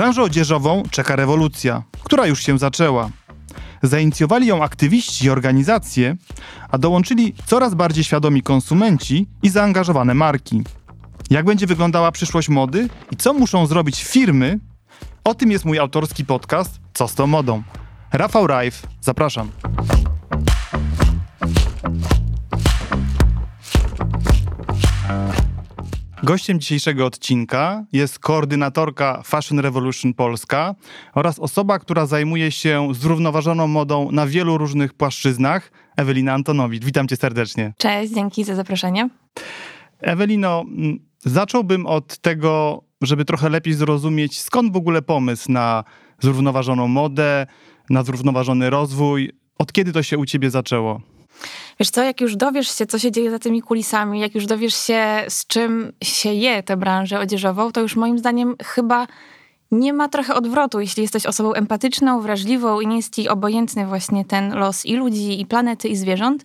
Branżę odzieżową czeka rewolucja, która już się zaczęła. Zainicjowali ją aktywiści i organizacje, a dołączyli coraz bardziej świadomi konsumenci i zaangażowane marki. Jak będzie wyglądała przyszłość mody i co muszą zrobić firmy? O tym jest mój autorski podcast Co z tą modą. Rafał Rajf, zapraszam. Gościem dzisiejszego odcinka jest koordynatorka Fashion Revolution Polska oraz osoba, która zajmuje się zrównoważoną modą na wielu różnych płaszczyznach, Ewelina Antonowicz. Witam cię serdecznie. Cześć, dzięki za zaproszenie. Ewelino, mm, zacząłbym od tego, żeby trochę lepiej zrozumieć, skąd w ogóle pomysł na zrównoważoną modę, na zrównoważony rozwój. Od kiedy to się u ciebie zaczęło? Wiesz co, jak już dowiesz się, co się dzieje za tymi kulisami, jak już dowiesz się, z czym się je tę branżę odzieżową, to już moim zdaniem chyba nie ma trochę odwrotu, jeśli jesteś osobą empatyczną, wrażliwą i nie jest ci obojętny właśnie ten los i ludzi, i planety, i zwierząt,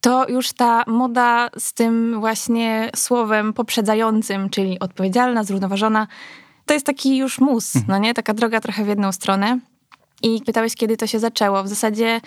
to już ta moda z tym właśnie słowem poprzedzającym, czyli odpowiedzialna, zrównoważona, to jest taki już mus, no nie? Taka droga trochę w jedną stronę. I pytałeś, kiedy to się zaczęło. W zasadzie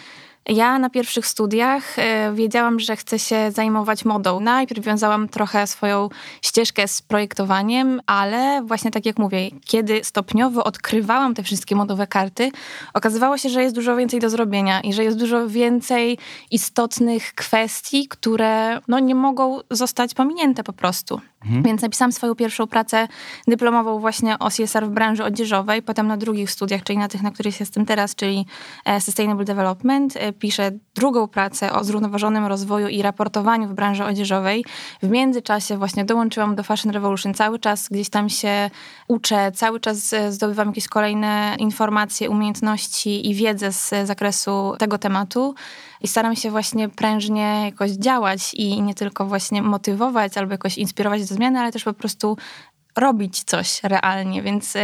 ja na pierwszych studiach e, wiedziałam, że chcę się zajmować modą. Najpierw wiązałam trochę swoją ścieżkę z projektowaniem, ale właśnie tak jak mówię, kiedy stopniowo odkrywałam te wszystkie modowe karty, okazywało się, że jest dużo więcej do zrobienia i że jest dużo więcej istotnych kwestii, które no, nie mogą zostać pominięte po prostu. Mhm. Więc napisałam swoją pierwszą pracę dyplomową właśnie o CSR w branży odzieżowej, potem na drugich studiach, czyli na tych, na których jestem teraz, czyli e, Sustainable Development. E, piszę drugą pracę o zrównoważonym rozwoju i raportowaniu w branży odzieżowej. W międzyczasie właśnie dołączyłam do Fashion Revolution. Cały czas gdzieś tam się uczę, cały czas e, zdobywam jakieś kolejne informacje, umiejętności i wiedzę z zakresu tego tematu i staram się właśnie prężnie jakoś działać i nie tylko właśnie motywować albo jakoś inspirować do zmiany, ale też po prostu robić coś realnie, więc y,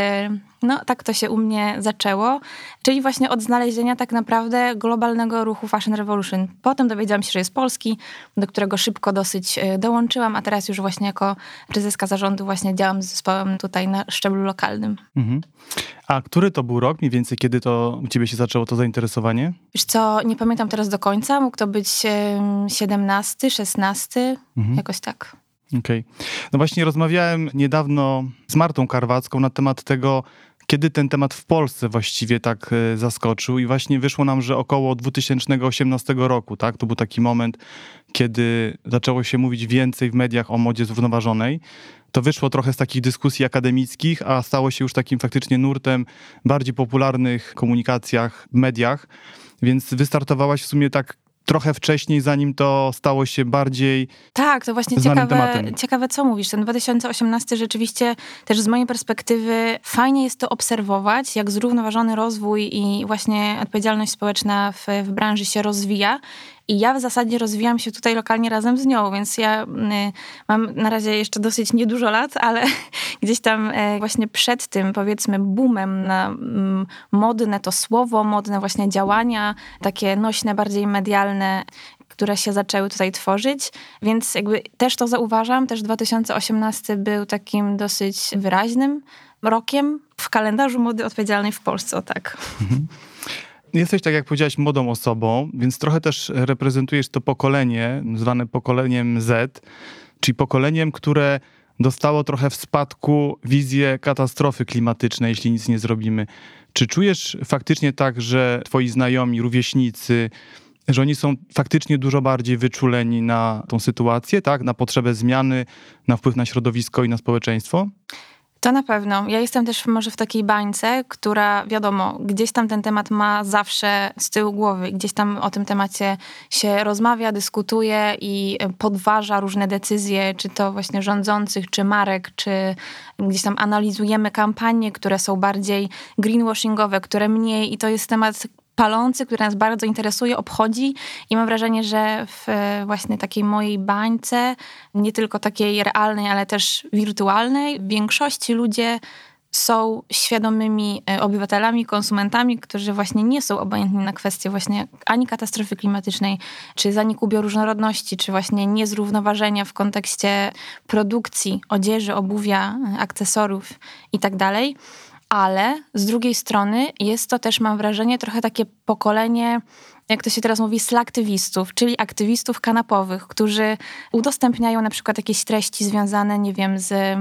no tak to się u mnie zaczęło, czyli właśnie od znalezienia tak naprawdę globalnego ruchu Fashion Revolution. Potem dowiedziałam się, że jest polski, do którego szybko dosyć y, dołączyłam, a teraz już właśnie jako prezeska zarządu właśnie działam z zespołem tutaj na szczeblu lokalnym. Mhm. A który to był rok, mniej więcej, kiedy to u ciebie się zaczęło to zainteresowanie? Wiesz co, nie pamiętam teraz do końca, mógł to być 17, 16, mhm. jakoś tak. Okej. Okay. No właśnie rozmawiałem niedawno z Martą Karwacką na temat tego, kiedy ten temat w Polsce właściwie tak e, zaskoczył i właśnie wyszło nam, że około 2018 roku, tak? To był taki moment, kiedy zaczęło się mówić więcej w mediach o modzie zrównoważonej. To wyszło trochę z takich dyskusji akademickich, a stało się już takim faktycznie nurtem bardziej popularnych komunikacjach, mediach. Więc wystartowałaś w sumie tak trochę wcześniej, zanim to stało się bardziej. Tak, to właśnie ciekawe, ciekawe, co mówisz. Ten 2018 rzeczywiście też z mojej perspektywy fajnie jest to obserwować, jak zrównoważony rozwój i właśnie odpowiedzialność społeczna w, w branży się rozwija i ja w zasadzie rozwijam się tutaj lokalnie razem z nią, więc ja y, mam na razie jeszcze dosyć niedużo lat, ale gdzieś tam y, właśnie przed tym, powiedzmy, boomem na mm, modne to słowo, modne właśnie działania, takie nośne, bardziej medialne, które się zaczęły tutaj tworzyć, więc jakby też to zauważam, też 2018 był takim dosyć wyraźnym rokiem w kalendarzu mody odpowiedzialnej w Polsce, o tak. Mhm. Jesteś, tak jak powiedziałaś, młodą osobą, więc trochę też reprezentujesz to pokolenie, zwane pokoleniem Z, czyli pokoleniem, które dostało trochę w spadku wizję katastrofy klimatycznej, jeśli nic nie zrobimy. Czy czujesz faktycznie tak, że twoi znajomi, rówieśnicy, że oni są faktycznie dużo bardziej wyczuleni na tą sytuację, tak? Na potrzebę zmiany, na wpływ na środowisko i na społeczeństwo? To na pewno. Ja jestem też może w takiej bańce, która wiadomo, gdzieś tam ten temat ma zawsze z tyłu głowy, gdzieś tam o tym temacie się rozmawia, dyskutuje i podważa różne decyzje, czy to właśnie rządzących, czy marek, czy gdzieś tam analizujemy kampanie, które są bardziej greenwashingowe, które mniej i to jest temat, palący, który nas bardzo interesuje, obchodzi i mam wrażenie, że w właśnie takiej mojej bańce, nie tylko takiej realnej, ale też wirtualnej, w większości ludzie są świadomymi e, obywatelami, konsumentami, którzy właśnie nie są obojętni na kwestie właśnie ani katastrofy klimatycznej, czy zaniku bioróżnorodności, czy właśnie niezrównoważenia w kontekście produkcji odzieży, obuwia, akcesorów itd. Ale z drugiej strony jest to też, mam wrażenie, trochę takie pokolenie jak to się teraz mówi, slaktywistów, czyli aktywistów kanapowych, którzy udostępniają na przykład jakieś treści związane, nie wiem, z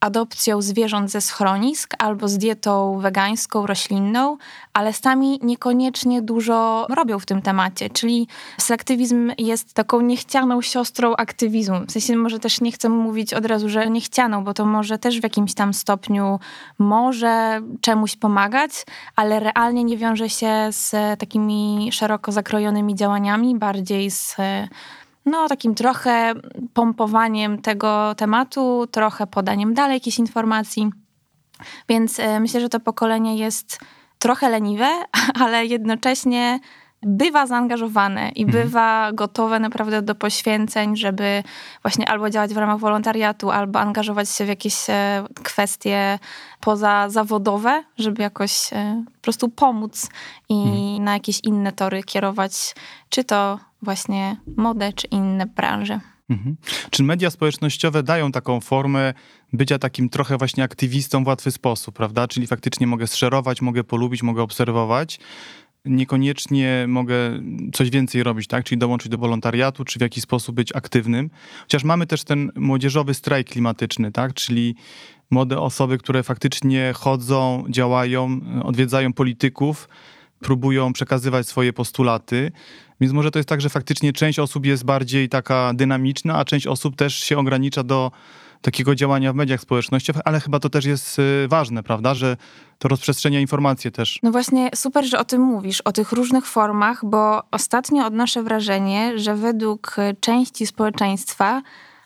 adopcją zwierząt ze schronisk albo z dietą wegańską, roślinną, ale sami niekoniecznie dużo robią w tym temacie. Czyli selektywizm jest taką niechcianą siostrą aktywizmu. W sensie może też nie chcę mówić od razu, że niechcianą, bo to może też w jakimś tam stopniu może czemuś pomagać, ale realnie nie wiąże się z takimi szeroko zakrojonymi działaniami, bardziej z no, takim trochę pompowaniem tego tematu, trochę podaniem dalej jakichś informacji. Więc e, myślę, że to pokolenie jest trochę leniwe, ale jednocześnie bywa zaangażowane i mhm. bywa gotowe naprawdę do poświęceń, żeby właśnie albo działać w ramach wolontariatu, albo angażować się w jakieś e, kwestie pozazawodowe, żeby jakoś e, po prostu pomóc i mhm. na jakieś inne tory kierować, czy to właśnie modę, czy inne branże. Mhm. Czy media społecznościowe dają taką formę bycia takim trochę właśnie aktywistą w łatwy sposób, prawda? Czyli faktycznie mogę szerować, mogę polubić, mogę obserwować, niekoniecznie mogę coś więcej robić, tak? Czyli dołączyć do wolontariatu, czy w jakiś sposób być aktywnym. Chociaż mamy też ten młodzieżowy strajk klimatyczny, tak? Czyli młode osoby, które faktycznie chodzą, działają, odwiedzają polityków, próbują przekazywać swoje postulaty. Więc może to jest tak, że faktycznie część osób jest bardziej taka dynamiczna, a część osób też się ogranicza do takiego działania w mediach społecznościowych, ale chyba to też jest y, ważne, prawda, że to rozprzestrzenia informacje też. No właśnie, super, że o tym mówisz, o tych różnych formach, bo ostatnio odnoszę wrażenie, że według części społeczeństwa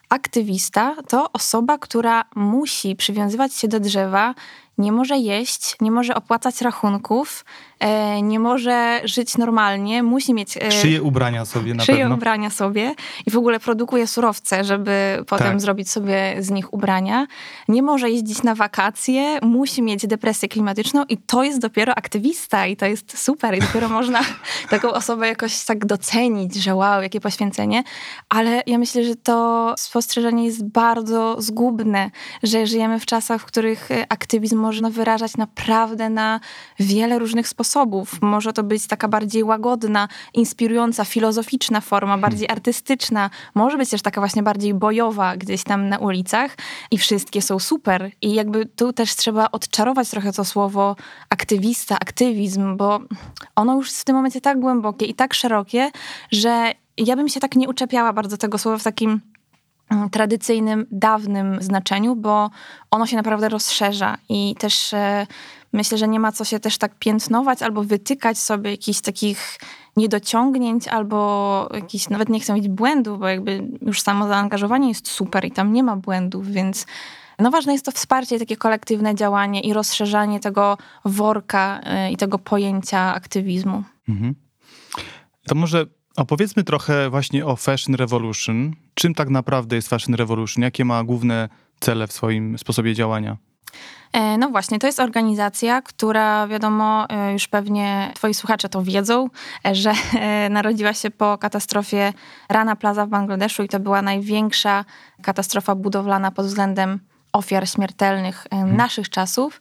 aktywista to osoba, która musi przywiązywać się do drzewa, nie może jeść, nie może opłacać rachunków, E, nie może żyć normalnie, musi mieć... E, szyje ubrania sobie na szyje pewno. ubrania sobie i w ogóle produkuje surowce, żeby potem tak. zrobić sobie z nich ubrania. Nie może jeździć na wakacje, musi mieć depresję klimatyczną i to jest dopiero aktywista i to jest super i dopiero można taką osobę jakoś tak docenić, że wow, jakie poświęcenie. Ale ja myślę, że to spostrzeżenie jest bardzo zgubne, że żyjemy w czasach, w których aktywizm można wyrażać naprawdę na wiele różnych sposobów. Może to być taka bardziej łagodna, inspirująca, filozoficzna forma, bardziej artystyczna. Może być też taka właśnie bardziej bojowa gdzieś tam na ulicach i wszystkie są super. I jakby tu też trzeba odczarować trochę to słowo aktywista, aktywizm, bo ono już jest w tym momencie tak głębokie i tak szerokie, że ja bym się tak nie uczepiała bardzo tego słowa w takim tradycyjnym, dawnym znaczeniu, bo ono się naprawdę rozszerza i też e, Myślę, że nie ma co się też tak piętnować albo wytykać sobie jakichś takich niedociągnięć albo jakichś, nawet nie chcę mówić błędów, bo jakby już samo zaangażowanie jest super i tam nie ma błędów, więc no ważne jest to wsparcie, takie kolektywne działanie i rozszerzanie tego worka y, i tego pojęcia aktywizmu. Mhm. To może opowiedzmy trochę właśnie o Fashion Revolution. Czym tak naprawdę jest Fashion Revolution? Jakie ma główne cele w swoim sposobie działania? E, no właśnie, to jest organizacja, która wiadomo, e, już pewnie twoi słuchacze to wiedzą, e, że narodziła się po katastrofie Rana Plaza w Bangladeszu i to była największa katastrofa budowlana pod względem ofiar śmiertelnych hmm. naszych czasów.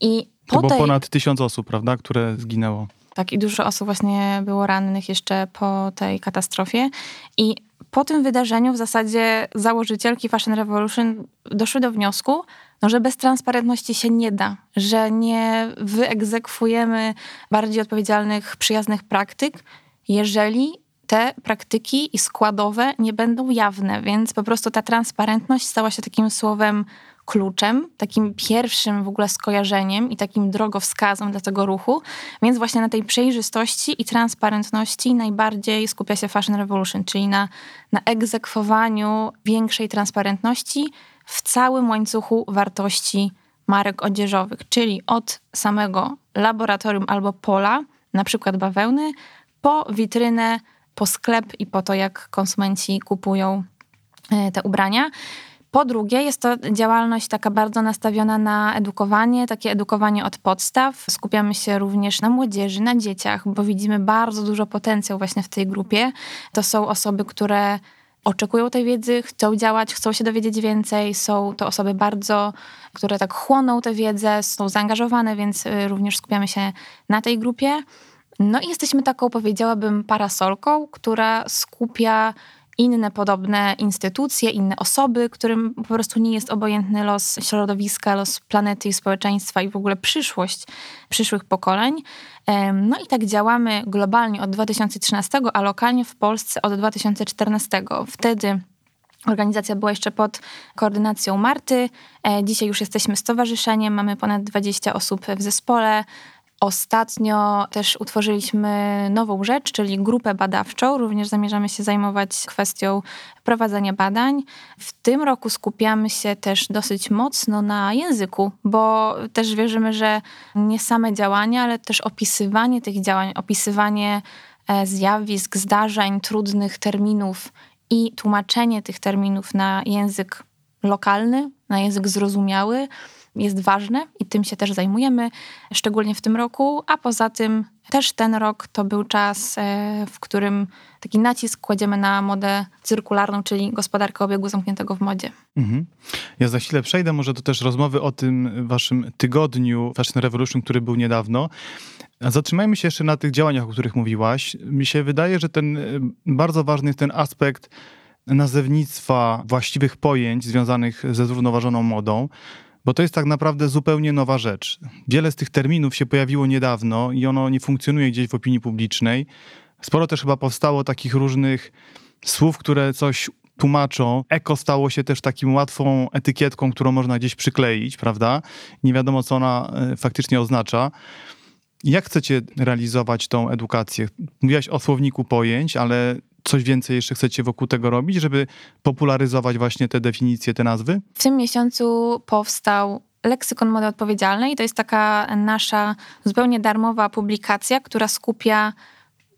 I po to było tej... ponad tysiąc osób, prawda, które zginęło. Tak, i dużo osób właśnie było rannych jeszcze po tej katastrofie. I po tym wydarzeniu w zasadzie założycielki Fashion Revolution doszły do wniosku, no, że bez transparentności się nie da, że nie wyegzekwujemy bardziej odpowiedzialnych, przyjaznych praktyk, jeżeli te praktyki i składowe nie będą jawne, więc po prostu ta transparentność stała się takim słowem kluczem, takim pierwszym w ogóle skojarzeniem i takim drogowskazem dla tego ruchu. Więc właśnie na tej przejrzystości i transparentności najbardziej skupia się Fashion Revolution, czyli na, na egzekwowaniu większej transparentności w całym łańcuchu wartości marek odzieżowych, czyli od samego laboratorium albo pola, na przykład bawełny, po witrynę, po sklep i po to, jak konsumenci kupują e, te ubrania. Po drugie, jest to działalność taka bardzo nastawiona na edukowanie, takie edukowanie od podstaw. Skupiamy się również na młodzieży, na dzieciach, bo widzimy bardzo dużo potencjał właśnie w tej grupie. To są osoby, które oczekują tej wiedzy, chcą działać, chcą się dowiedzieć więcej. Są to osoby bardzo, które tak chłoną tę wiedzę, są zaangażowane, więc y, również skupiamy się na tej grupie. No i jesteśmy taką, powiedziałabym, parasolką, która skupia inne podobne instytucje, inne osoby, którym po prostu nie jest obojętny los środowiska, los planety i społeczeństwa i w ogóle przyszłość przyszłych pokoleń. No i tak działamy globalnie od 2013, a lokalnie w Polsce od 2014. Wtedy Organizacja była jeszcze pod koordynacją Marty. E, dzisiaj już jesteśmy stowarzyszeniem, mamy ponad 20 osób w zespole. Ostatnio też utworzyliśmy nową rzecz, czyli grupę badawczą. Również zamierzamy się zajmować kwestią prowadzenia badań. W tym roku skupiamy się też dosyć mocno na języku, bo też wierzymy, że nie same działania, ale też opisywanie tych działań, opisywanie e, zjawisk, zdarzeń, trudnych terminów i tłumaczenie tych terminów na język lokalny, na język zrozumiały jest ważne i tym się też zajmujemy, szczególnie w tym roku, a poza tym też ten rok to był czas, e, w którym taki nacisk kładziemy na modę cyrkularną, czyli gospodarkę obiegu zamkniętego w modzie. Mhm. Ja za chwilę przejdę może do też rozmowy o tym waszym tygodniu Fashion Revolution, który był niedawno. Zatrzymajmy się jeszcze na tych działaniach, o których mówiłaś. Mi się wydaje, że ten e, bardzo ważny jest ten aspekt nazewnictwa właściwych pojęć związanych ze zrównoważoną modą bo to jest tak naprawdę zupełnie nowa rzecz. Wiele z tych terminów się pojawiło niedawno i ono nie funkcjonuje gdzieś w opinii publicznej. Sporo też chyba powstało takich różnych słów, które coś tłumaczą. Eko stało się też taką łatwą etykietką, którą można gdzieś przykleić, prawda? Nie wiadomo, co ona e, faktycznie oznacza. Jak chcecie realizować tą edukację? Mówiłaś o słowniku pojęć, ale coś więcej jeszcze chcecie wokół tego robić, żeby popularyzować właśnie te definicje, te nazwy? W tym miesiącu powstał Leksykon Mody Odpowiedzialnej. To jest taka nasza zupełnie darmowa publikacja, która skupia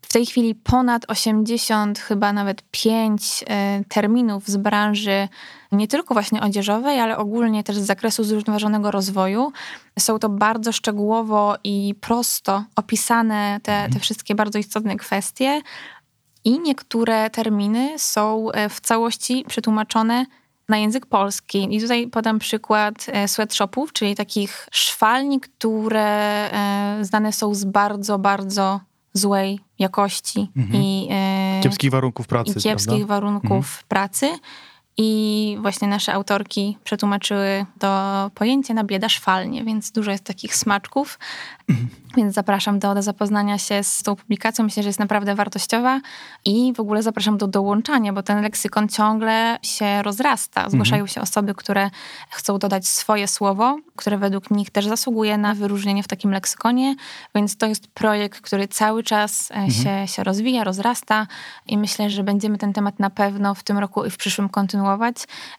w tej chwili ponad 80, chyba nawet 5 e, terminów z branży nie tylko właśnie odzieżowej, ale ogólnie też z zakresu zrównoważonego rozwoju. Są to bardzo szczegółowo i prosto opisane te, te mhm. wszystkie bardzo istotne kwestie i niektóre terminy są e, w całości przetłumaczone na język polski. I tutaj podam przykład e, sweatshopów, czyli takich szwalni, które e, znane są z bardzo, bardzo złej jakości mhm. i kiepskich warunków pracy. Kiepskich prawda? warunków mhm. pracy. I właśnie nasze autorki przetłumaczyły to pojęcie na bieda szwalnie, więc dużo jest takich smaczków. Więc zapraszam do, do zapoznania się z tą publikacją. Myślę, że jest naprawdę wartościowa i w ogóle zapraszam do dołączania, bo ten leksykon ciągle się rozrasta. Zgłaszają mhm. się osoby, które chcą dodać swoje słowo, które według nich też zasługuje na wyróżnienie w takim leksykonie. Więc to jest projekt, który cały czas e, mhm. się, się rozwija, rozrasta i myślę, że będziemy ten temat na pewno w tym roku i w przyszłym kontynuować.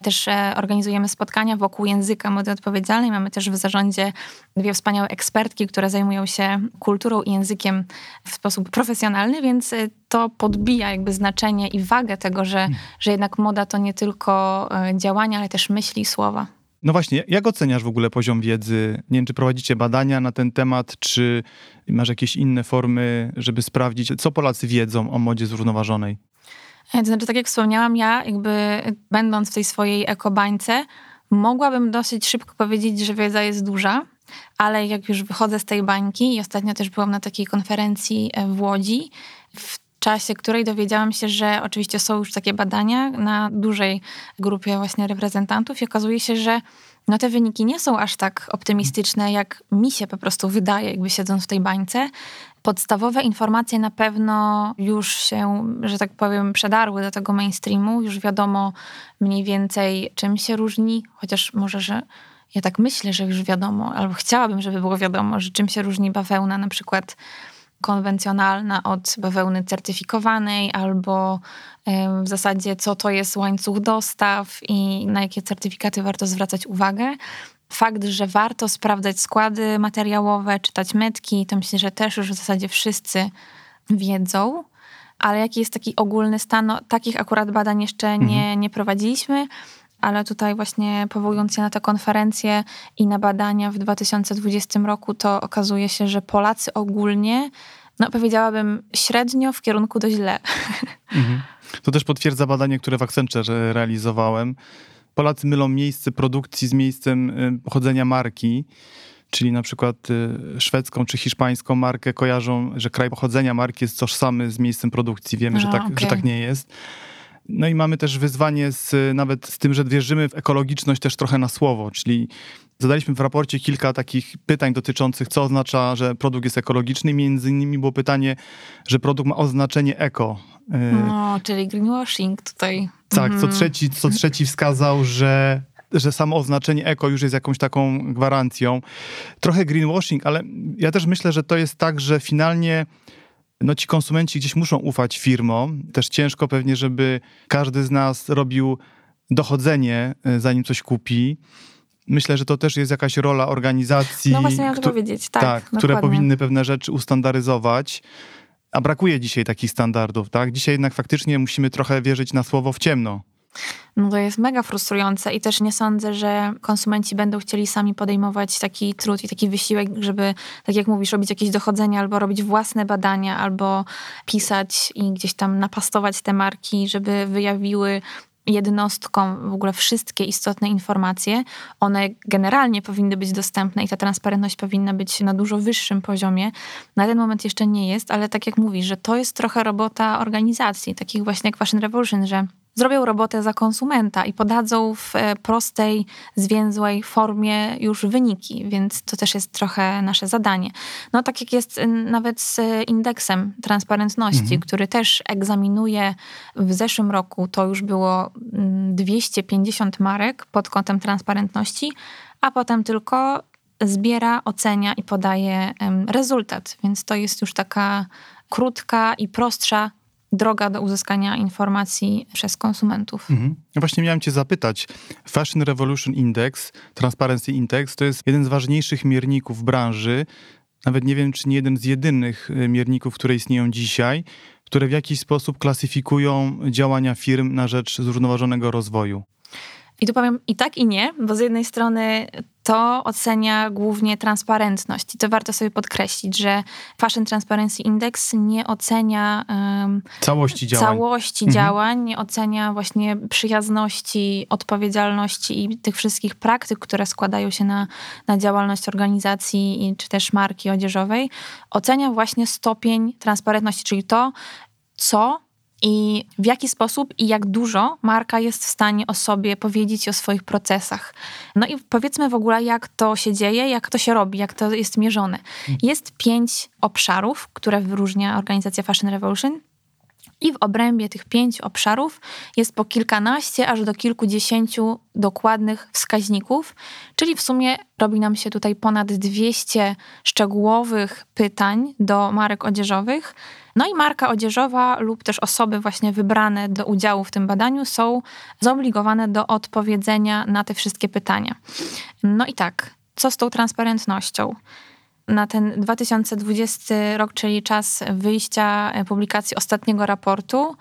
Też e, organizujemy spotkania wokół języka mody odpowiedzialnej. Mamy też w zarządzie dwie wspaniałe ekspertki, które zajmują się kulturą i językiem w sposób profesjonalny, więc y, to podbija jakby znaczenie i wagę tego, że, hmm. że jednak moda to nie tylko y, działania, ale też myśli i słowa. No właśnie, jak oceniasz w ogóle poziom wiedzy? Nie wiem, czy prowadzicie badania na ten temat, czy masz jakieś inne formy, żeby sprawdzić, co Polacy wiedzą o modzie zrównoważonej? E, to znaczy, tak jak wspomniałam, ja jakby będąc w tej swojej ekobańce, mogłabym dosyć szybko powiedzieć, że wiedza jest duża, ale jak już wychodzę z tej bańki i ostatnio też byłam na takiej konferencji e, w Łodzi, w czasie której dowiedziałam się, że oczywiście są już takie badania na dużej grupie właśnie reprezentantów i okazuje się, że no te wyniki nie są aż tak optymistyczne, jak mi się po prostu wydaje, jakby siedząc w tej bańce. Podstawowe informacje na pewno już się, że tak powiem, przedarły do tego mainstreamu. Już wiadomo mniej więcej, czym się różni, chociaż może, że ja tak myślę, że już wiadomo, albo chciałabym, żeby było wiadomo, że czym się różni bawełna na przykład konwencjonalna od bawełny certyfikowanej, albo w zasadzie co to jest łańcuch dostaw i na jakie certyfikaty warto zwracać uwagę. Fakt, że warto sprawdzać składy materiałowe, czytać metki, to myślę, że też już w zasadzie wszyscy wiedzą. Ale jaki jest taki ogólny stan? No, takich akurat badań jeszcze nie, mhm. nie prowadziliśmy ale tutaj właśnie powołując się na tę konferencję i na badania w 2020 roku, to okazuje się, że Polacy ogólnie, no powiedziałabym średnio w kierunku do źle. Mhm. To też potwierdza badanie, które w Accenture realizowałem. Polacy mylą miejsce produkcji z miejscem y, pochodzenia marki czyli na przykład y, szwedzką czy hiszpańską markę kojarzą, że kraj pochodzenia marki jest tożsamy z miejscem produkcji. Wiemy, A, że, tak, okay. że tak nie jest. No i mamy też wyzwanie z, nawet z tym, że wierzymy w ekologiczność też trochę na słowo, czyli zadaliśmy w raporcie kilka takich pytań dotyczących, co oznacza, że produkt jest ekologiczny. Między innymi było pytanie, że produkt ma oznaczenie eko. No, czyli greenwashing tutaj. Tak, co mhm. trzeci, co trzeci wskazał, że że samo oznaczenie eko już jest jakąś taką gwarancją. Trochę greenwashing, ale ja też myślę, że to jest tak, że finalnie no ci konsumenci gdzieś muszą ufać firmom. Też ciężko pewnie, żeby każdy z nas robił dochodzenie, e, zanim coś kupi. Myślę, że to też jest jakaś rola organizacji. No właśnie miałam to powiedzieć, tak. tak które powinny pewne rzeczy ustandaryzować. A brakuje dzisiaj takich standardów, tak? Dzisiaj jednak faktycznie musimy trochę wierzyć na słowo w ciemno. No to jest mega frustrujące i też nie sądzę, że konsumenci będą chcieli sami podejmować taki trud i taki wysiłek, żeby, tak jak mówisz, robić jakieś dochodzenia albo robić własne badania, albo pisać i gdzieś tam napastować te marki, żeby wyjawiły jednostkom w ogóle wszystkie istotne informacje. One generalnie powinny być dostępne i ta transparentność powinna być na dużo wyższym poziomie. Na ten moment jeszcze nie jest, ale tak jak mówisz, że to jest trochę robota organizacji, takich właśnie jak Fashion Revolution, że zrobią robotę za konsumenta i podadzą w e, prostej, zwięzłej formie już wyniki, więc to też jest trochę nasze zadanie. No tak jak jest nawet z indeksem transparentności, mhm. który też egzaminuje w zeszłym roku, to już było 250 marek pod kątem transparentności, a potem tylko zbiera, ocenia i podaje rezultat. Więc to jest już taka krótka i prostsza droga do uzyskania informacji przez konsumentów. Mhm. Właśnie miałem Cię zapytać. Fashion Revolution Index, Transparency Index, to jest jeden z ważniejszych mierników branży. Nawet nie wiem, czy nie jeden z jedynych y, mierników, które istnieją dzisiaj, które w jakiś sposób klasyfikują działania firm na rzecz zrównoważonego rozwoju. I tu powiem i tak, i nie, bo z jednej strony to ocenia głównie transparentność. I to warto sobie podkreślić, że Fashion Transparency Index nie ocenia um, całości działań, całości mhm. działań nie ocenia właśnie przyjazności, odpowiedzialności i tych wszystkich praktyk, które składają się na, na działalność organizacji czy też marki odzieżowej. Ocenia właśnie stopień transparentności, czyli to, co i w jaki sposób i jak dużo marka jest w stanie o sobie powiedzieć i o swoich procesach. No i powiedzmy w ogóle, jak to się dzieje, jak to się robi, jak to jest mierzone. Jest pięć obszarów, które wyróżnia organizacja Fashion Revolution. I w obrębie tych pięciu obszarów jest po kilkanaście aż do kilkudziesięciu dokładnych wskaźników, czyli w sumie robi nam się tutaj ponad 200 szczegółowych pytań do marek odzieżowych. No i marka odzieżowa lub też osoby właśnie wybrane do udziału w tym badaniu są zobligowane do odpowiedzenia na te wszystkie pytania. No i tak, co z tą transparentnością? na ten 2020 rok, czyli czas wyjścia e, publikacji ostatniego raportu,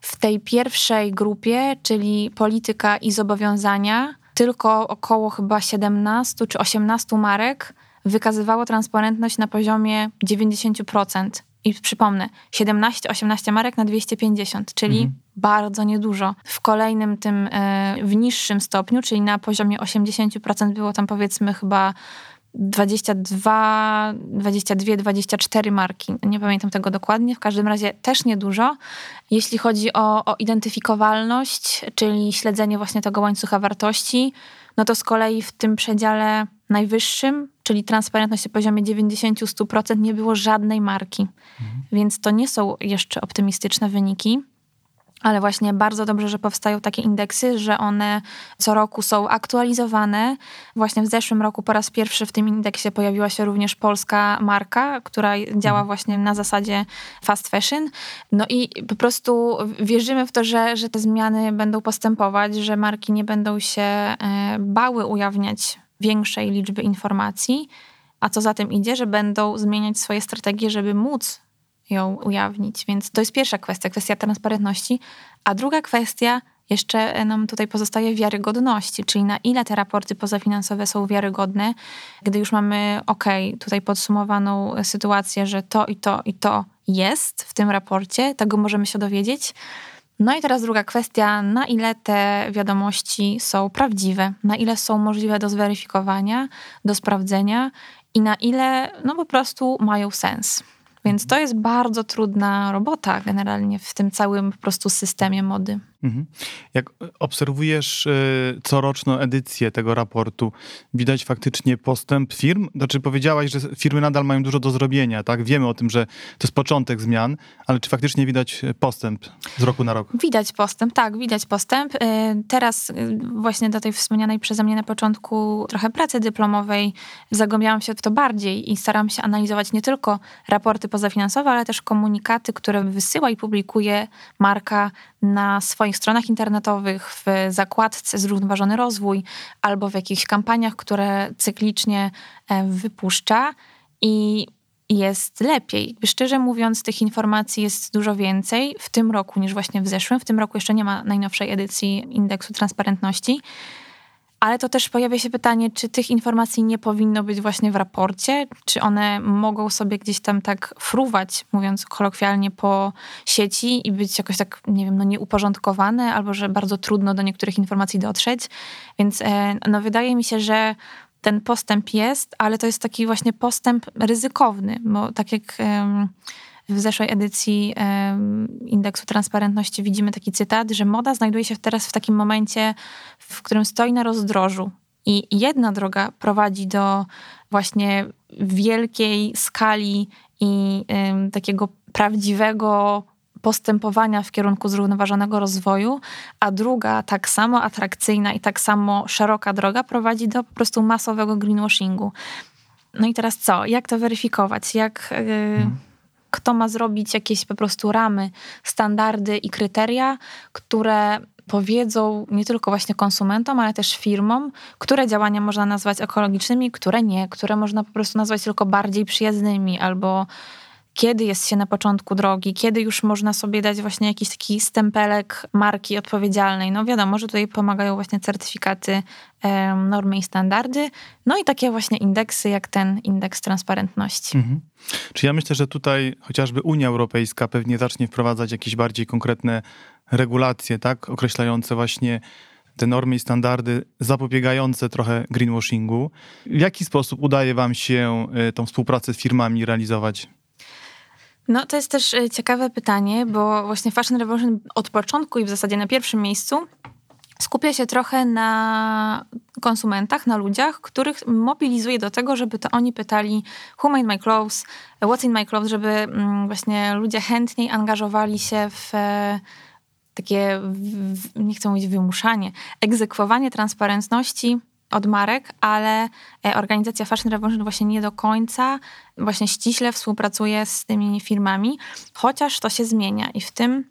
w tej pierwszej grupie, czyli polityka i zobowiązania, tylko około chyba 17 czy 18 marek wykazywało transparentność na poziomie 90%. I przypomnę, 17-18 marek na 250, czyli mhm. bardzo niedużo. W kolejnym tym, e, w niższym stopniu, czyli na poziomie 80% było tam powiedzmy chyba 22, 22, 24 marki. Nie pamiętam tego dokładnie, w każdym razie też niedużo. Jeśli chodzi o, o identyfikowalność, czyli śledzenie właśnie tego łańcucha wartości, no to z kolei w tym przedziale najwyższym, czyli transparentność na poziomie 90-100%, nie było żadnej marki. Mhm. Więc to nie są jeszcze optymistyczne wyniki ale właśnie bardzo dobrze, że powstają takie indeksy, że one co roku są aktualizowane. Właśnie w zeszłym roku po raz pierwszy w tym indeksie pojawiła się również polska marka, która działa mhm. właśnie na zasadzie fast fashion. No i po prostu wierzymy w to, że, że te zmiany będą postępować, że marki nie będą się e, bały ujawniać większej liczby informacji, a co za tym idzie, że będą zmieniać swoje strategie, żeby móc ją ujawnić. Więc to jest pierwsza kwestia, kwestia transparentności. A druga kwestia jeszcze nam tutaj pozostaje wiarygodności, czyli na ile te raporty pozafinansowe są wiarygodne, gdy już mamy, ok, tutaj podsumowaną sytuację, że to i to i to jest w tym raporcie, tego możemy się dowiedzieć, No i teraz druga kwestia, na ile te wiadomości są prawdziwe, na ile są możliwe do zweryfikowania, do sprawdzenia i na ile no po prostu mają sens. Więc to jest bardzo trudna robota generalnie w tym całym po prostu systemie mody. Mhm. Jak obserwujesz y, coroczną edycję tego raportu, widać faktycznie postęp firm? Znaczy powiedziałaś, że firmy nadal mają dużo do zrobienia, tak? Wiemy o tym, że to jest początek zmian, ale czy faktycznie widać postęp z roku na rok? Widać postęp, tak, widać postęp. Teraz właśnie do tej wspomnianej przeze mnie na początku trochę pracy dyplomowej zagłębiałam się w to bardziej i staram się analizować nie tylko raporty pozafinansowe, ale też komunikaty, które wysyła i publikuje marka na swoich stronach internetowych, w zakładce Zrównoważony Rozwój albo w jakichś kampaniach, które cyklicznie e, wypuszcza i jest lepiej. Szczerze mówiąc, tych informacji jest dużo więcej w tym roku niż właśnie w zeszłym. W tym roku jeszcze nie ma najnowszej edycji indeksu transparentności. Ale to też pojawia się pytanie, czy tych informacji nie powinno być właśnie w raporcie? Czy one mogą sobie gdzieś tam tak fruwać, mówiąc kolokwialnie, po sieci i być jakoś tak, nie wiem, no nieuporządkowane, albo że bardzo trudno do niektórych informacji dotrzeć. Więc e, no, wydaje mi się, że ten postęp jest, ale to jest taki właśnie postęp ryzykowny, bo tak jak w zeszłej edycji Indeksu Transparentności widzimy taki cytat, że moda znajduje się teraz w takim momencie, w którym stoi na rozdrożu. I jedna droga prowadzi do właśnie wielkiej skali i takiego prawdziwego postępowania w kierunku zrównoważonego rozwoju, a druga, tak samo atrakcyjna i tak samo szeroka droga prowadzi do po prostu masowego greenwashingu. No i teraz co? Jak to weryfikować? Jak. Yy... Kto ma zrobić jakieś po prostu ramy, standardy i kryteria, które powiedzą nie tylko właśnie konsumentom, ale też firmom, które działania można nazwać ekologicznymi, które nie, które można po prostu nazwać tylko bardziej przyjaznymi albo kiedy jest się na początku drogi, kiedy już można sobie dać właśnie jakiś taki stempelek marki odpowiedzialnej. No wiadomo, że tutaj pomagają właśnie certyfikaty, normy i standardy, no i takie właśnie indeksy jak ten indeks transparentności. Mhm. Czy ja myślę, że tutaj chociażby Unia Europejska pewnie zacznie wprowadzać jakieś bardziej konkretne regulacje, tak, określające właśnie te normy i standardy zapobiegające trochę greenwashingu. W jaki sposób udaje Wam się e, tą współpracę z firmami realizować? No to jest też e, ciekawe pytanie, bo właśnie Fashion Revolution od początku i w zasadzie na pierwszym miejscu skupia się trochę na konsumentach, na ludziach, których mobilizuje do tego, żeby to oni pytali who made my clothes, what's in my clothes, żeby mm, właśnie ludzie chętniej angażowali się w e, takie, nie chcę mówić wymuszanie, egzekwowanie transparentności od marek, ale e, organizacja Fashion Revolution właśnie nie do końca, właśnie ściśle współpracuje z tymi firmami, chociaż to się zmienia i w tym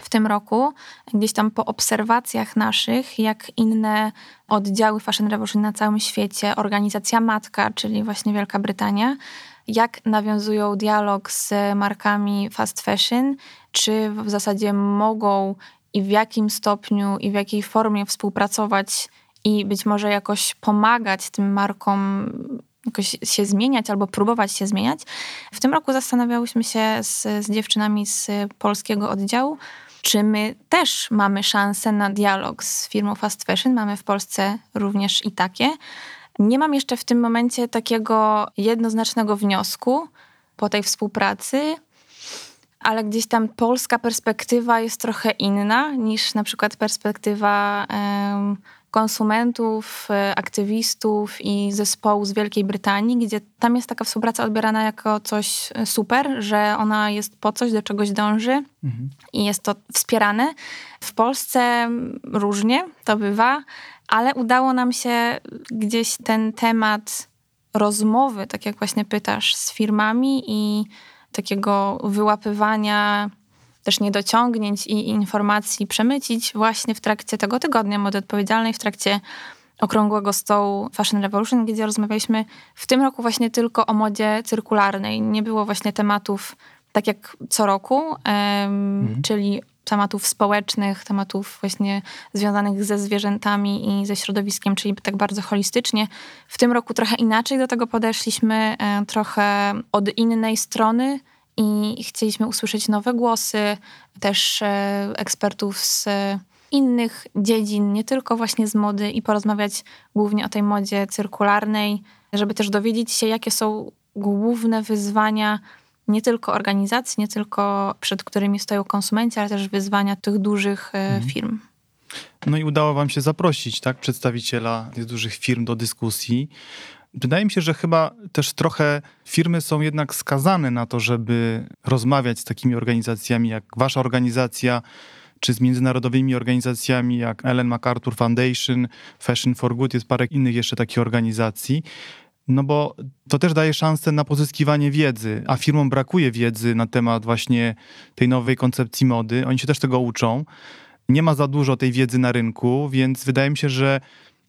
w tym roku, gdzieś tam po obserwacjach naszych, jak inne oddziały Fashion Revolution na całym świecie, organizacja matka, czyli właśnie Wielka Brytania, jak nawiązują dialog z markami fast fashion, czy w zasadzie mogą i w jakim stopniu i w jakiej formie współpracować i być może jakoś pomagać tym markom jakoś się zmieniać albo próbować się zmieniać. W tym roku zastanawiałyśmy się z, z dziewczynami z polskiego oddziału, czy my też mamy szansę na dialog z firmą fast fashion. Mamy w Polsce również i takie. Nie mam jeszcze w tym momencie takiego jednoznacznego wniosku po tej współpracy, ale gdzieś tam polska perspektywa jest trochę inna niż na przykład perspektywa konsumentów, e, aktywistów i zespołu z Wielkiej Brytanii, gdzie tam jest taka współpraca odbierana jako coś e, super, że ona jest po coś, do czegoś dąży mhm. i jest to wspierane. W Polsce różnie to bywa, ale udało nam się gdzieś ten temat rozmowy, tak jak właśnie pytasz, z firmami i takiego wyłapywania też niedociągnięć i informacji przemycić właśnie w trakcie tego tygodnia mody odpowiedzialnej, w trakcie okrągłego stołu Fashion Revolution, gdzie rozmawialiśmy w tym roku właśnie tylko o modzie cyrkularnej. Nie było właśnie tematów tak jak co roku, mhm. czyli tematów społecznych, tematów właśnie związanych ze zwierzętami i ze środowiskiem, czyli tak bardzo holistycznie. W tym roku trochę inaczej do tego podeszliśmy, e, trochę od innej strony i chcieliśmy usłyszeć nowe głosy, też e, ekspertów z innych dziedzin, nie tylko właśnie z mody i porozmawiać głównie o tej modzie cyrkularnej, żeby też dowiedzieć się, jakie są główne wyzwania nie tylko organizacji, nie tylko przed którymi stoją konsumenci, ale też wyzwania tych dużych e, mhm. firm. No i udało wam się zaprosić, tak, przedstawiciela tych dużych firm do dyskusji. Wydaje mi się, że chyba też trochę firmy są jednak skazane na to, żeby rozmawiać z takimi organizacjami jak wasza organizacja, czy z międzynarodowymi organizacjami jak Ellen MacArthur Foundation, Fashion for Good, jest parę innych jeszcze takich organizacji. No bo to też daje szansę na pozyskiwanie wiedzy, a firmom brakuje wiedzy na temat właśnie tej nowej koncepcji mody. Oni się też tego uczą. Nie ma za dużo tej wiedzy na rynku, więc wydaje mi się, że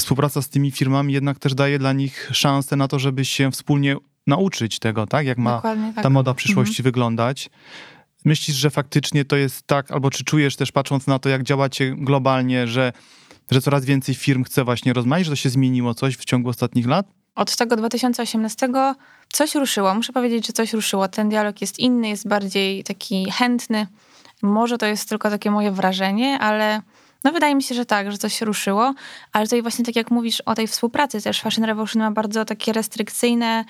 współpraca z tymi firmami jednak też daje dla nich szansę na to, żeby się wspólnie nauczyć tego, tak? Jak ma tak. ta moda przyszłości mhm. wyglądać. Myślisz, że faktycznie to jest tak, albo czy czujesz też patrząc na to, jak działacie globalnie, że, że coraz więcej firm chce właśnie rozmawiać, że to się zmieniło coś w ciągu ostatnich lat? Od tego 2018 coś ruszyło. Muszę powiedzieć, że coś ruszyło. Ten dialog jest inny, jest bardziej taki chętny. Może to jest tylko takie moje wrażenie, ale no wydaje mi się, że tak, że coś się ruszyło, ale tutaj właśnie tak jak mówisz o tej współpracy też Fashion Revolution ma bardzo takie restrykcyjne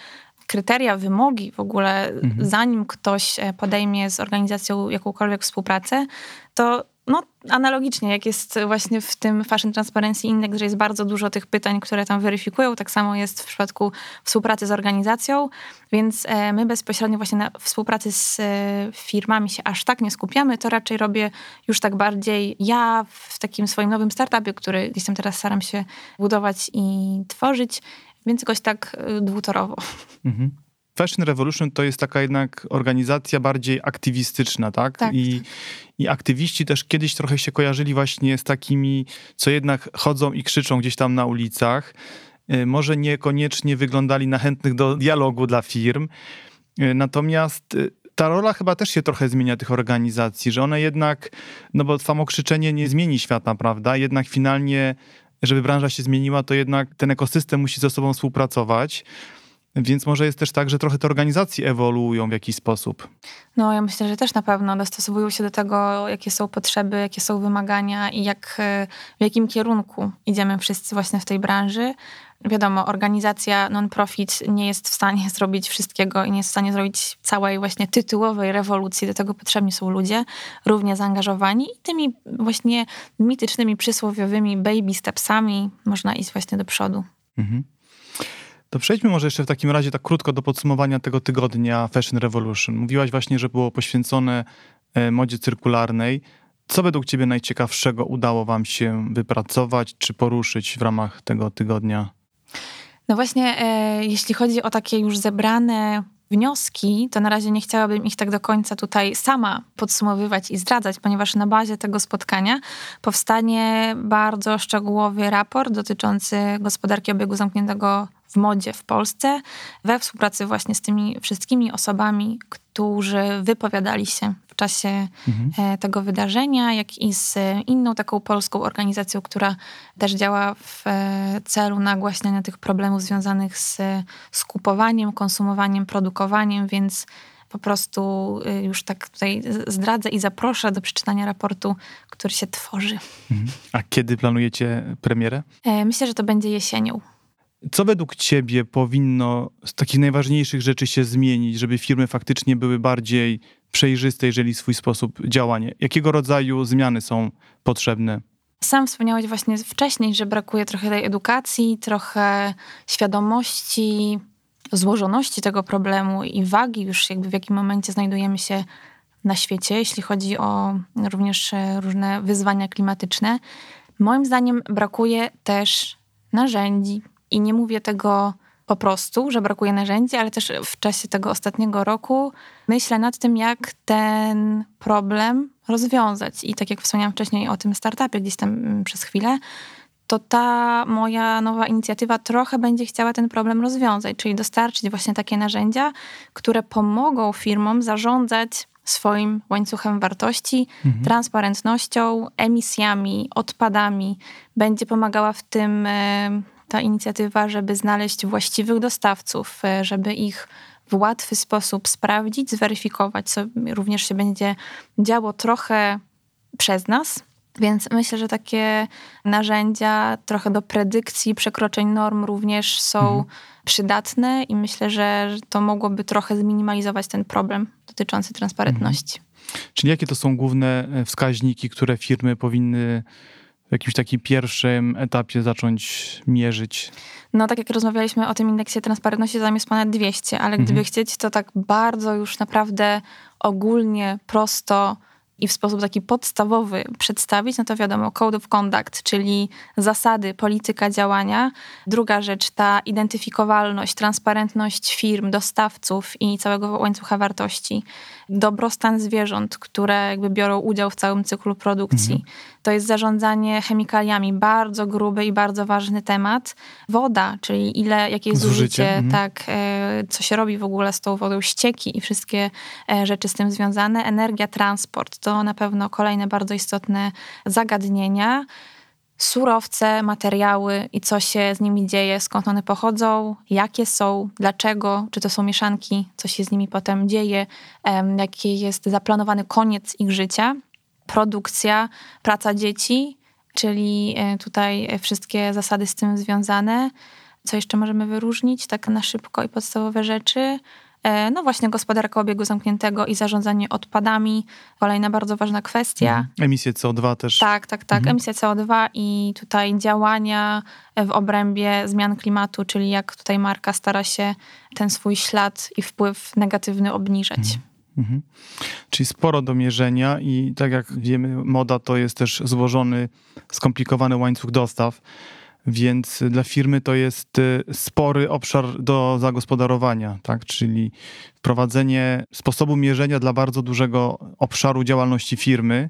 kryteria, wymogi w ogóle, mhm. zanim ktoś e, podejmie z organizacją jakąkolwiek współpracę, to no, analogicznie, jak jest właśnie w tym Fashion Transparency Index, że jest bardzo dużo tych pytań, które tam weryfikują, tak samo jest w przypadku współpracy z organizacją, więc e, my bezpośrednio właśnie na współpracy z e, firmami się aż tak nie skupiamy, to raczej robię już tak bardziej ja w takim swoim nowym startupie, który gdzieś tam teraz staram się budować i tworzyć, więc jakoś tak e, dwutorowo. Mhm. Fashion Revolution to jest taka jednak organizacja bardziej aktywistyczna, tak? tak. I, I aktywiści też kiedyś trochę się kojarzyli właśnie z takimi, co jednak chodzą i krzyczą gdzieś tam na ulicach. Y, może niekoniecznie wyglądali na chętnych do dialogu dla firm. Y, natomiast y, ta rola chyba też się trochę zmienia tych organizacji, że one jednak, no bo samo krzyczenie nie zmieni świata, prawda? Jednak finalnie, żeby branża się zmieniła, to jednak ten ekosystem musi ze sobą współpracować. Więc może jest też tak, że trochę te organizacje ewoluują w jakiś sposób. No, ja myślę, że też na pewno dostosowują się do tego, jakie są potrzeby, jakie są wymagania i jak, e, w jakim kierunku idziemy wszyscy właśnie w tej branży. Wiadomo, organizacja non-profit nie jest w stanie zrobić wszystkiego i nie jest w stanie zrobić całej właśnie tytułowej rewolucji. Do tego potrzebni są ludzie równie zaangażowani i tymi właśnie mitycznymi, przysłowiowymi baby stepsami można iść właśnie do przodu. Mhm. To przejdźmy może jeszcze w takim razie tak krótko do podsumowania tego tygodnia Fashion Revolution. Mówiłaś właśnie, że było poświęcone e, modzie cyrkularnej. Co według Ciebie najciekawszego udało Wam się wypracować czy poruszyć w ramach tego tygodnia? No właśnie, e, jeśli chodzi o takie już zebrane wnioski, to na razie nie chciałabym ich tak do końca tutaj sama podsumowywać i zdradzać, ponieważ na bazie tego spotkania powstanie bardzo szczegółowy raport dotyczący gospodarki obiegu zamkniętego w modzie w Polsce, we współpracy właśnie z tymi wszystkimi osobami, którzy wypowiadali się w czasie mhm. E, tego wydarzenia, jak i z inną taką polską organizacją, która też działa w e, celu nagłaśniania tych problemów związanych z skupowaniem, konsumowaniem, produkowaniem, więc po prostu e, już tak tutaj zdradzę i zaproszę do przeczytania raportu, który się tworzy. Mhm. A kiedy planujecie premierę? Myślę, że to będzie jesienią. Co według Ciebie powinno z takich najważniejszych rzeczy się zmienić, żeby firmy faktycznie były bardziej przejrzyste, jeżeli swój sposób działania? Jakiego rodzaju zmiany są potrzebne? Sam wspomniałeś właśnie wcześniej, że brakuje trochę tej edukacji, trochę świadomości, złożoności tego problemu i wagi już jakby w jakim momencie znajdujemy się na świecie, jeśli chodzi o również e, różne wyzwania klimatyczne. Moim zdaniem brakuje też narzędzi, i nie mówię tego po prostu, że brakuje narzędzi, ale też w czasie tego ostatniego roku myślę nad tym, jak ten problem rozwiązać. I tak jak wspomniałam wcześniej o tym startupie gdzieś tam mm, przez chwilę, to ta moja nowa inicjatywa trochę będzie chciała ten problem rozwiązać, czyli dostarczyć właśnie takie narzędzia, które pomogą firmom zarządzać swoim łańcuchem wartości, mhm. transparentnością, emisjami, odpadami. Będzie pomagała w tym ta inicjatywa, żeby znaleźć właściwych dostawców, e, żeby ich w łatwy sposób sprawdzić, zweryfikować, co również się będzie działo trochę przez nas. Więc myślę, że takie narzędzia trochę do predykcji przekroczeń norm również są mhm. przydatne i myślę, że to mogłoby trochę zminimalizować ten problem dotyczący transparentności. Mhm. Czyli jakie to są główne e, wskaźniki, które firmy powinny w jakimś takim pierwszym etapie zacząć mierzyć? No tak jak rozmawialiśmy o tym indeksie transparentności, tam jest ponad 200, ale gdyby mhm. chcieć to tak bardzo już naprawdę ogólnie, prosto i w sposób taki podstawowy przedstawić, no to wiadomo, Code of Conduct, czyli zasady, polityka działania. Druga rzecz, ta identyfikowalność, transparentność firm, dostawców i całego łańcucha wartości. Dobrostan zwierząt, które jakby biorą udział w całym cyklu produkcji. Mhm. To jest zarządzanie chemikaliami, bardzo gruby i bardzo ważny temat. Woda, czyli ile, jakie jest zużycie, zużycie mhm. tak, e, co się robi w ogóle z tą wodą, ścieki i wszystkie e, rzeczy z tym związane. Energia, transport, to na pewno kolejne bardzo istotne zagadnienia. Surowce, materiały i co się z nimi dzieje, skąd one pochodzą, jakie są, dlaczego, czy to są mieszanki, co się z nimi potem dzieje, jaki jest zaplanowany koniec ich życia, produkcja, praca dzieci, czyli e, tutaj wszystkie zasady z tym związane. Co jeszcze możemy wyróżnić, tak na szybko i podstawowe rzeczy? E, no właśnie gospodarka obiegu zamkniętego i zarządzanie odpadami, kolejna bardzo ważna kwestia. Mhm. Emisje CO2 też. Tak, tak, tak. Mhm. Emisje CO2 i tutaj działania w obrębie zmian klimatu, czyli jak tutaj marka stara się ten swój ślad i wpływ negatywny obniżać. Mhm. Mhm. Czyli sporo do mierzenia i tak jak wiemy, moda to jest też złożony, skomplikowany łańcuch dostaw więc dla firmy to jest y, spory obszar do zagospodarowania, tak? czyli wprowadzenie sposobu mierzenia dla bardzo dużego obszaru działalności firmy.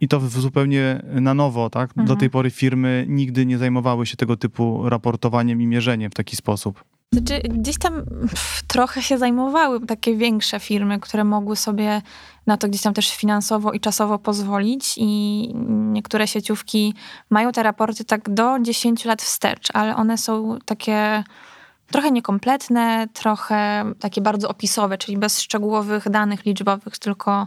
I to zupełnie na nowo, tak? Mhm. Do tej pory firmy nigdy nie zajmowały się tego typu raportowaniem i mierzeniem w taki sposób. Znaczy, gdzieś tam pff, trochę się zajmowały takie większe firmy, które mogły sobie na to gdzieś tam też finansowo i czasowo pozwolić i niektóre sieciówki mają te raporty tak do 10 lat wstecz, ale one są takie trochę niekompletne, trochę takie bardzo opisowe, czyli bez szczegółowych danych liczbowych, tylko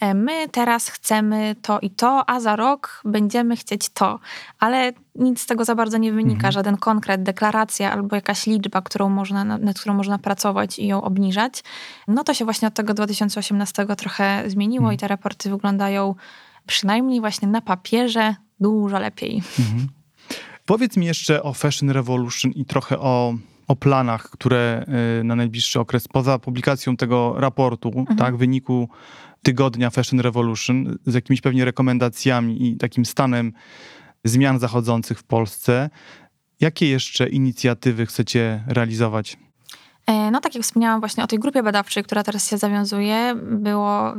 e, my teraz chcemy to i to, a za rok będziemy chcieć to. Ale nic z tego za bardzo nie wynika, mhm. żaden konkret, deklaracja albo jakaś liczba, którą można, nad którą można pracować i ją obniżać. No to się właśnie od tego 2018 trochę zmieniło mhm. i te raporty wyglądają przynajmniej właśnie na papierze dużo lepiej. Mhm. Powiedz mi jeszcze o Fashion Revolution i trochę o o planach, które y, na najbliższy okres, poza publikacją tego raportu, mhm. tak, wyniku tygodnia Fashion Revolution, z jakimiś pewnie rekomendacjami i takim stanem zmian zachodzących w Polsce, jakie jeszcze inicjatywy chcecie realizować? E, no tak jak wspomniałam właśnie o tej grupie badawczej, która teraz się zawiązuje, było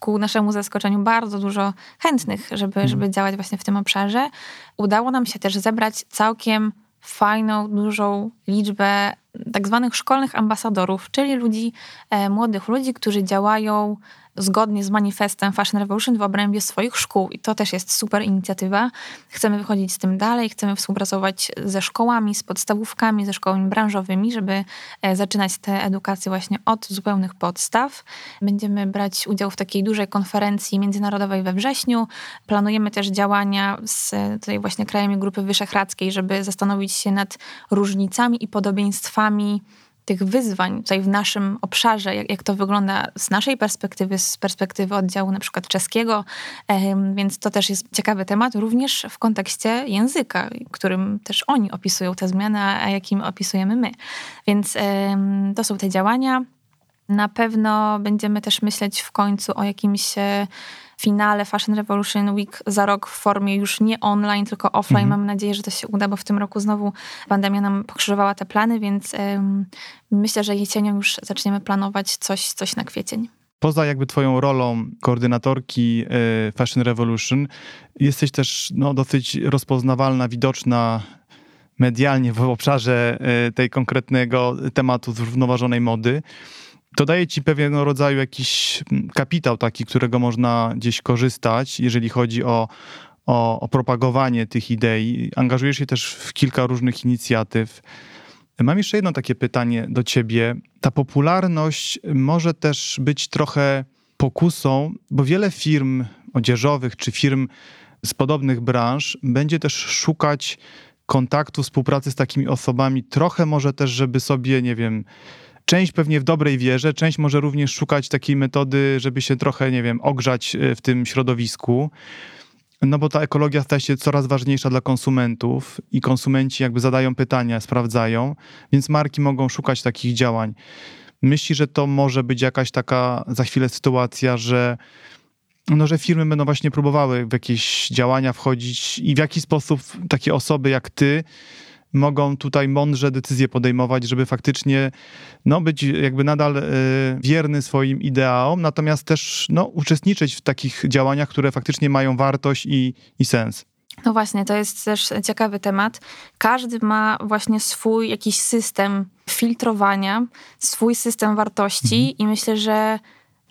ku naszemu zaskoczeniu bardzo dużo chętnych, żeby, mhm. żeby działać właśnie w tym obszarze. Udało nam się też zebrać całkiem fajną, dużą liczbę tak zwanych szkolnych ambasadorów, czyli ludzi, e, młodych ludzi, którzy działają zgodnie z manifestem Fashion Revolution w obrębie swoich szkół. I to też jest super inicjatywa. Chcemy wychodzić z tym dalej, chcemy współpracować ze szkołami, z podstawówkami, ze szkołami branżowymi, żeby e, zaczynać tę edukację właśnie od zupełnych podstaw. Będziemy brać udział w takiej dużej konferencji międzynarodowej we wrześniu. Planujemy też działania z tutaj właśnie krajami Grupy Wyszehradzkiej, żeby zastanowić się nad różnicami i podobieństwami tych wyzwań tutaj w naszym obszarze, jak, jak to wygląda z naszej perspektywy, z perspektywy oddziału na przykład czeskiego, więc to też jest ciekawy temat, również w kontekście języka, którym też oni opisują te zmiany, a jakim opisujemy my. Więc to są te działania. Na pewno będziemy też myśleć w końcu o jakimś e, finale Fashion Revolution Week za rok w formie już nie online, tylko offline. Mhm. Mam nadzieję, że to się uda, bo w tym roku znowu pandemia nam pokrzyżowała te plany, więc myślę, że jesienią już zaczniemy planować coś, coś na kwiecień. Poza jakby twoją rolą koordynatorki y, Fashion Revolution, jesteś też no, dosyć rozpoznawalna, widoczna medialnie w obszarze y, tej konkretnego tematu zrównoważonej mody to daje ci pewnego rodzaju jakiś mm, kapitał taki, którego można gdzieś korzystać, jeżeli chodzi o, o, o propagowanie tych idei. Angażujesz się też w kilka różnych inicjatyw. Mam jeszcze jedno takie pytanie do ciebie. Ta popularność może też być trochę pokusą, bo wiele firm odzieżowych czy firm z podobnych branż będzie też szukać kontaktu, współpracy z takimi osobami, trochę może też, żeby sobie, nie wiem, część pewnie w dobrej wierze, część może również szukać takiej metody, żeby się trochę, nie wiem, ogrzać e, w tym środowisku. No bo ta ekologia staje się coraz ważniejsza dla konsumentów i konsumenci jakby zadają pytania, sprawdzają, więc marki mogą szukać takich działań. Myśli, że to może być jakaś taka za chwilę sytuacja, że no, że firmy będą właśnie próbowały w jakieś działania wchodzić i w jaki sposób takie osoby jak ty mogą tutaj mądrze decyzje podejmować, żeby faktycznie no, być jakby nadal y, wierny swoim ideałom, natomiast też no, uczestniczyć w takich działaniach, które faktycznie mają wartość i, i sens. No właśnie, to jest też ciekawy temat. Każdy ma właśnie swój jakiś system filtrowania, swój system wartości mhm. i myślę, że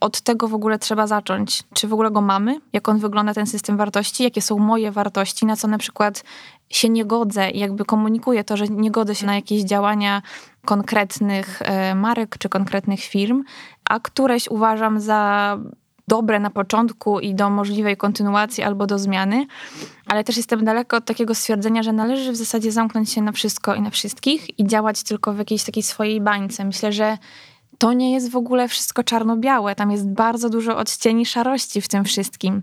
od tego w ogóle trzeba zacząć. Czy w ogóle go mamy? Jak on wygląda, ten system wartości? Jakie są moje wartości? Na co na przykład się nie godzę jakby komunikuję to, że nie godzę się na jakieś działania konkretnych e, marek czy konkretnych firm, a któreś uważam za dobre na początku i do możliwej kontynuacji albo do zmiany, ale też jestem daleko od takiego stwierdzenia, że należy w zasadzie zamknąć się na wszystko i na wszystkich i działać tylko w jakiejś takiej swojej bańce. Myślę, że to nie jest w ogóle wszystko czarno-białe. Tam jest bardzo dużo odcieni szarości w tym wszystkim.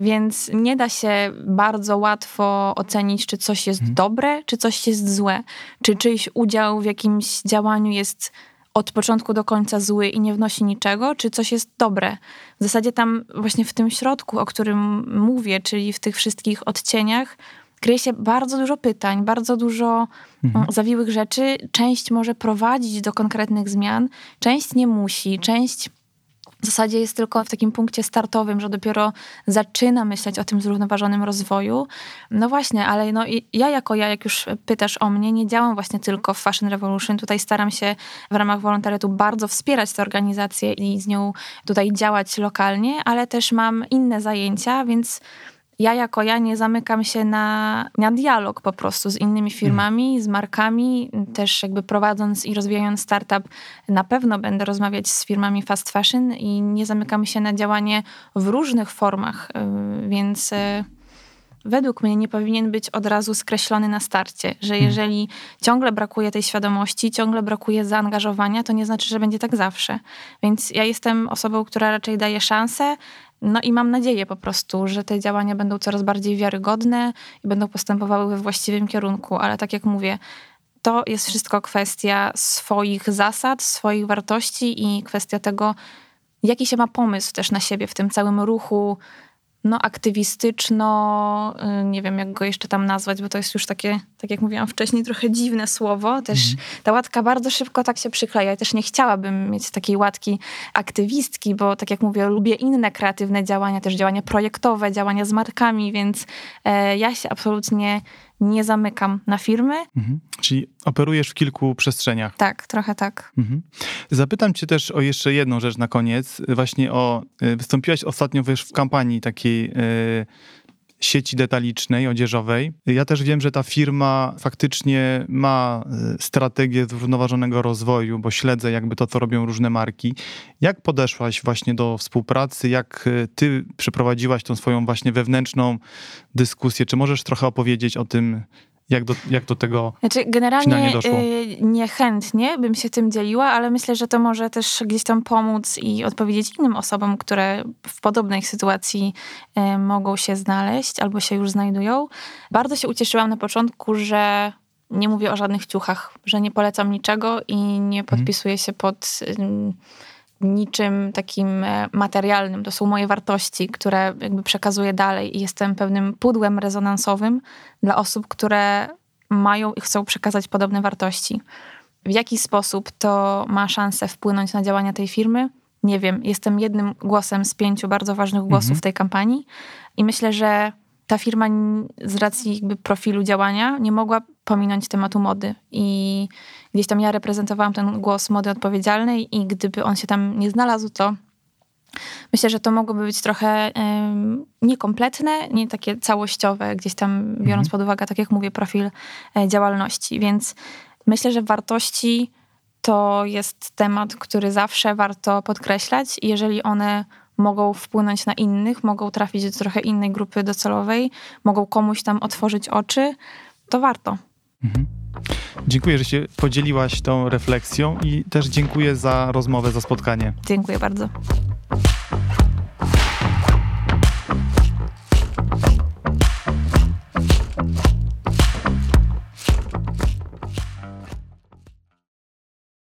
Więc nie da się bardzo łatwo ocenić, czy coś jest hmm. dobre, czy coś jest złe. Czy czyjś udział w jakimś działaniu jest od początku do końca zły i nie wnosi niczego, czy coś jest dobre. W zasadzie tam właśnie w tym środku, o którym mówię, czyli w tych wszystkich odcieniach, kryje się bardzo dużo pytań, bardzo dużo mhm. zawiłych rzeczy. Część może prowadzić do konkretnych zmian, część nie musi, część w zasadzie jest tylko w takim punkcie startowym, że dopiero zaczyna myśleć o tym zrównoważonym rozwoju. No właśnie, ale no ja jako ja, jak już pytasz o mnie, nie działam właśnie tylko w Fashion Revolution. Tutaj staram się w ramach wolontariatu bardzo wspierać tę organizację i z nią tutaj działać lokalnie, ale też mam inne zajęcia, więc ja jako ja nie zamykam się na, na dialog po prostu z innymi firmami, mm. z markami. Też jakby prowadząc i rozwijając startup, na pewno będę rozmawiać z firmami fast fashion i nie zamykamy się na działanie w różnych formach, y, więc y, według mnie nie powinien być od razu skreślony na starcie, że mhm. jeżeli ciągle brakuje tej świadomości, ciągle brakuje zaangażowania, to nie znaczy, że będzie tak zawsze. Więc ja jestem osobą, która raczej daje szansę, no i mam nadzieję po prostu, że te działania będą coraz bardziej wiarygodne i będą postępowały we właściwym kierunku, ale tak jak mówię, to jest wszystko kwestia swoich zasad, swoich wartości i kwestia tego, jaki się ma pomysł też na siebie w tym całym ruchu no, aktywistyczno, y, nie wiem jak go jeszcze tam nazwać, bo to jest już takie, tak jak mówiłam wcześniej, trochę dziwne słowo. Też mhm. ta łatka bardzo szybko tak się przykleja. Ja też nie chciałabym mieć takiej łatki aktywistki, bo tak jak mówię, lubię inne kreatywne działania, też działania projektowe, działania z markami, więc e, ja się absolutnie nie zamykam na firmy. Mhm. Czyli operujesz w kilku przestrzeniach. Tak, trochę tak. Mhm. Zapytam cię też o jeszcze jedną rzecz na koniec. Właśnie o, y, wystąpiłaś ostatnio wiesz, w kampanii takiej y, sieci detalicznej, odzieżowej. Ja też wiem, że ta firma faktycznie ma y, strategię zrównoważonego rozwoju, bo śledzę jakby to, co robią różne marki. Jak podeszłaś właśnie do współpracy? Jak y, ty przeprowadziłaś tą swoją właśnie wewnętrzną dyskusję? Czy możesz trochę opowiedzieć o tym, jak do, jak do tego znaczy, generalnie y, niechętnie bym się tym dzieliła, ale myślę, że to może też gdzieś tam pomóc i odpowiedzieć innym osobom, które w podobnej sytuacji y, mogą się znaleźć albo się już znajdują. Bardzo się ucieszyłam na początku, że nie mówię o żadnych ciuchach, że nie polecam niczego i nie mhm. podpisuję się pod niczym takim e, materialnym. To są moje wartości, które jakby przekazuję dalej i jestem pewnym pudłem rezonansowym dla osób, które mają i chcą przekazać podobne wartości. W jaki sposób to ma szansę wpłynąć na działania tej firmy? Nie wiem. Jestem jednym głosem z pięciu bardzo ważnych głosów mhm. tej kampanii i myślę, że ta firma z racji jakby profilu działania nie mogła pominąć tematu mody i gdzieś tam ja reprezentowałam ten głos mody odpowiedzialnej i gdyby on się tam nie znalazł, to myślę, że to mogłoby być trochę um, niekompletne, nie takie całościowe, gdzieś tam mhm. biorąc pod uwagę, tak jak mówię, profil e, działalności. Więc myślę, że wartości to jest temat, który zawsze warto podkreślać. Jeżeli one mogą wpłynąć na innych, mogą trafić do trochę innej grupy docelowej, mogą komuś tam otworzyć oczy, to warto. Mhm. Dziękuję, że się podzieliłaś tą refleksją i też dziękuję za rozmowę, za spotkanie. Dziękuję bardzo.